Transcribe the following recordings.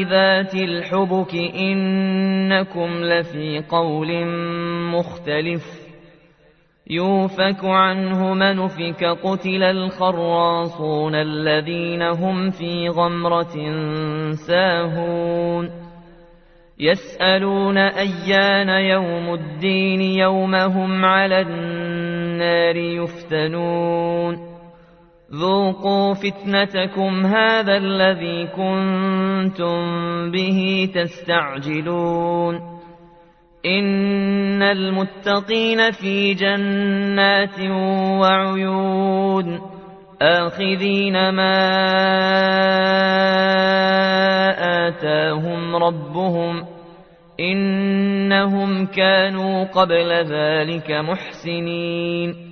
ذات الحبك إنكم لفي قول مختلف. يوفك عنه من فك قتل الخراصون الذين هم في غمرة ساهون. يسألون أيان يوم الدين يوم هم على النار يفتنون. ذوقوا فتنتكم هذا الذي كنتم به تستعجلون إن المتقين في جنات وعيون آخذين ما آتاهم ربهم إنهم كانوا قبل ذلك محسنين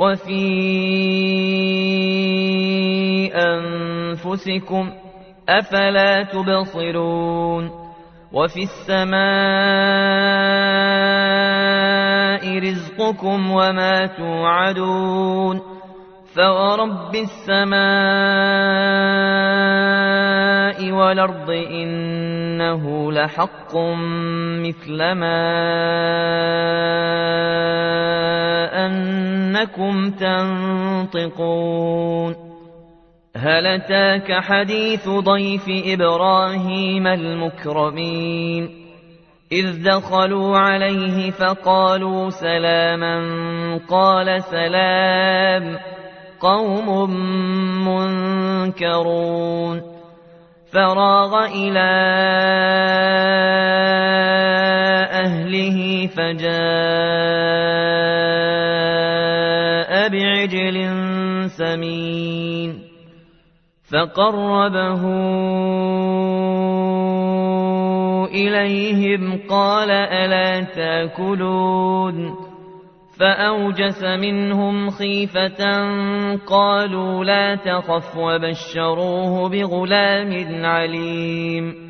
وفي أنفسكم أفلا تبصرون وفي السماء رزقكم وما توعدون فورب السماء والأرض إنه لحق مثل ما أنكم تنطقون هل أتاك حديث ضيف إبراهيم المكرمين؟ إذ دخلوا عليه فقالوا سلاما قال سلام قوم منكرون. فراغ إلى أهله فجاء بعجل سمين فقربه إليهم قال ألا تأكلون فأوجس منهم خيفة قالوا لا تخف وبشروه بغلام عليم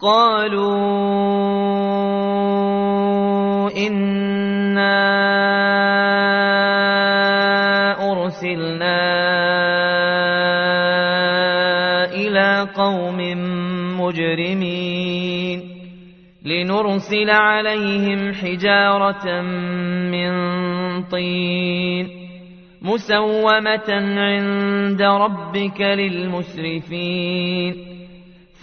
قالوا إنا أرسلنا إلى قوم مجرمين لنرسل عليهم حجارة من طين مسومة عند ربك للمسرفين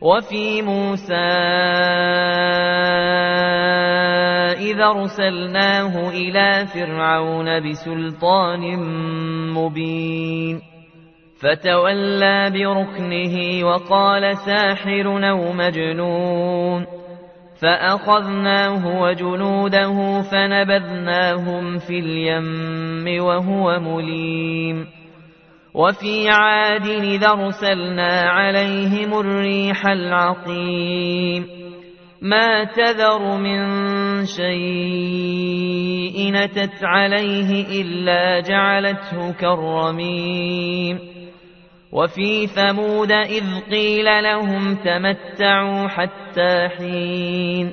وفي موسى إذا أرسلناه إلى فرعون بسلطان مبين. فتولى بركنه وقال ساحر أو مجنون. فأخذناه وجنوده فنبذناهم في اليم وهو مليم. وفي عاد إذا أرسلنا عليهم الريح العقيم. ما تذر من شيء نتت عليه إلا جعلته كالرميم. وفي ثمود إذ قيل لهم تمتعوا حتى حين.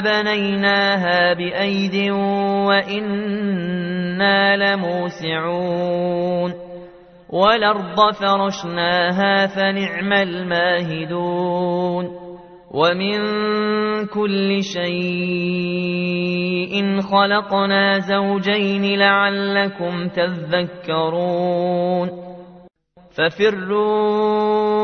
بنيناها بأيد وإنا لموسعون والأرض فرشناها فنعم الماهدون ومن كل شيء خلقنا زوجين لعلكم تذكرون ففروا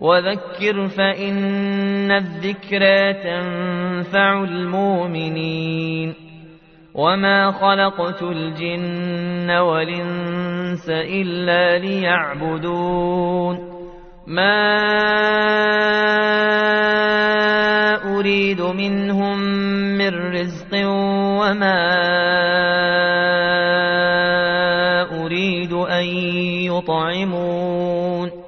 وذكر فإن الذكرى تنفع المؤمنين. وما خلقت الجن والإنس إلا ليعبدون. ما أريد منهم من رزق وما أريد أن يطعمون.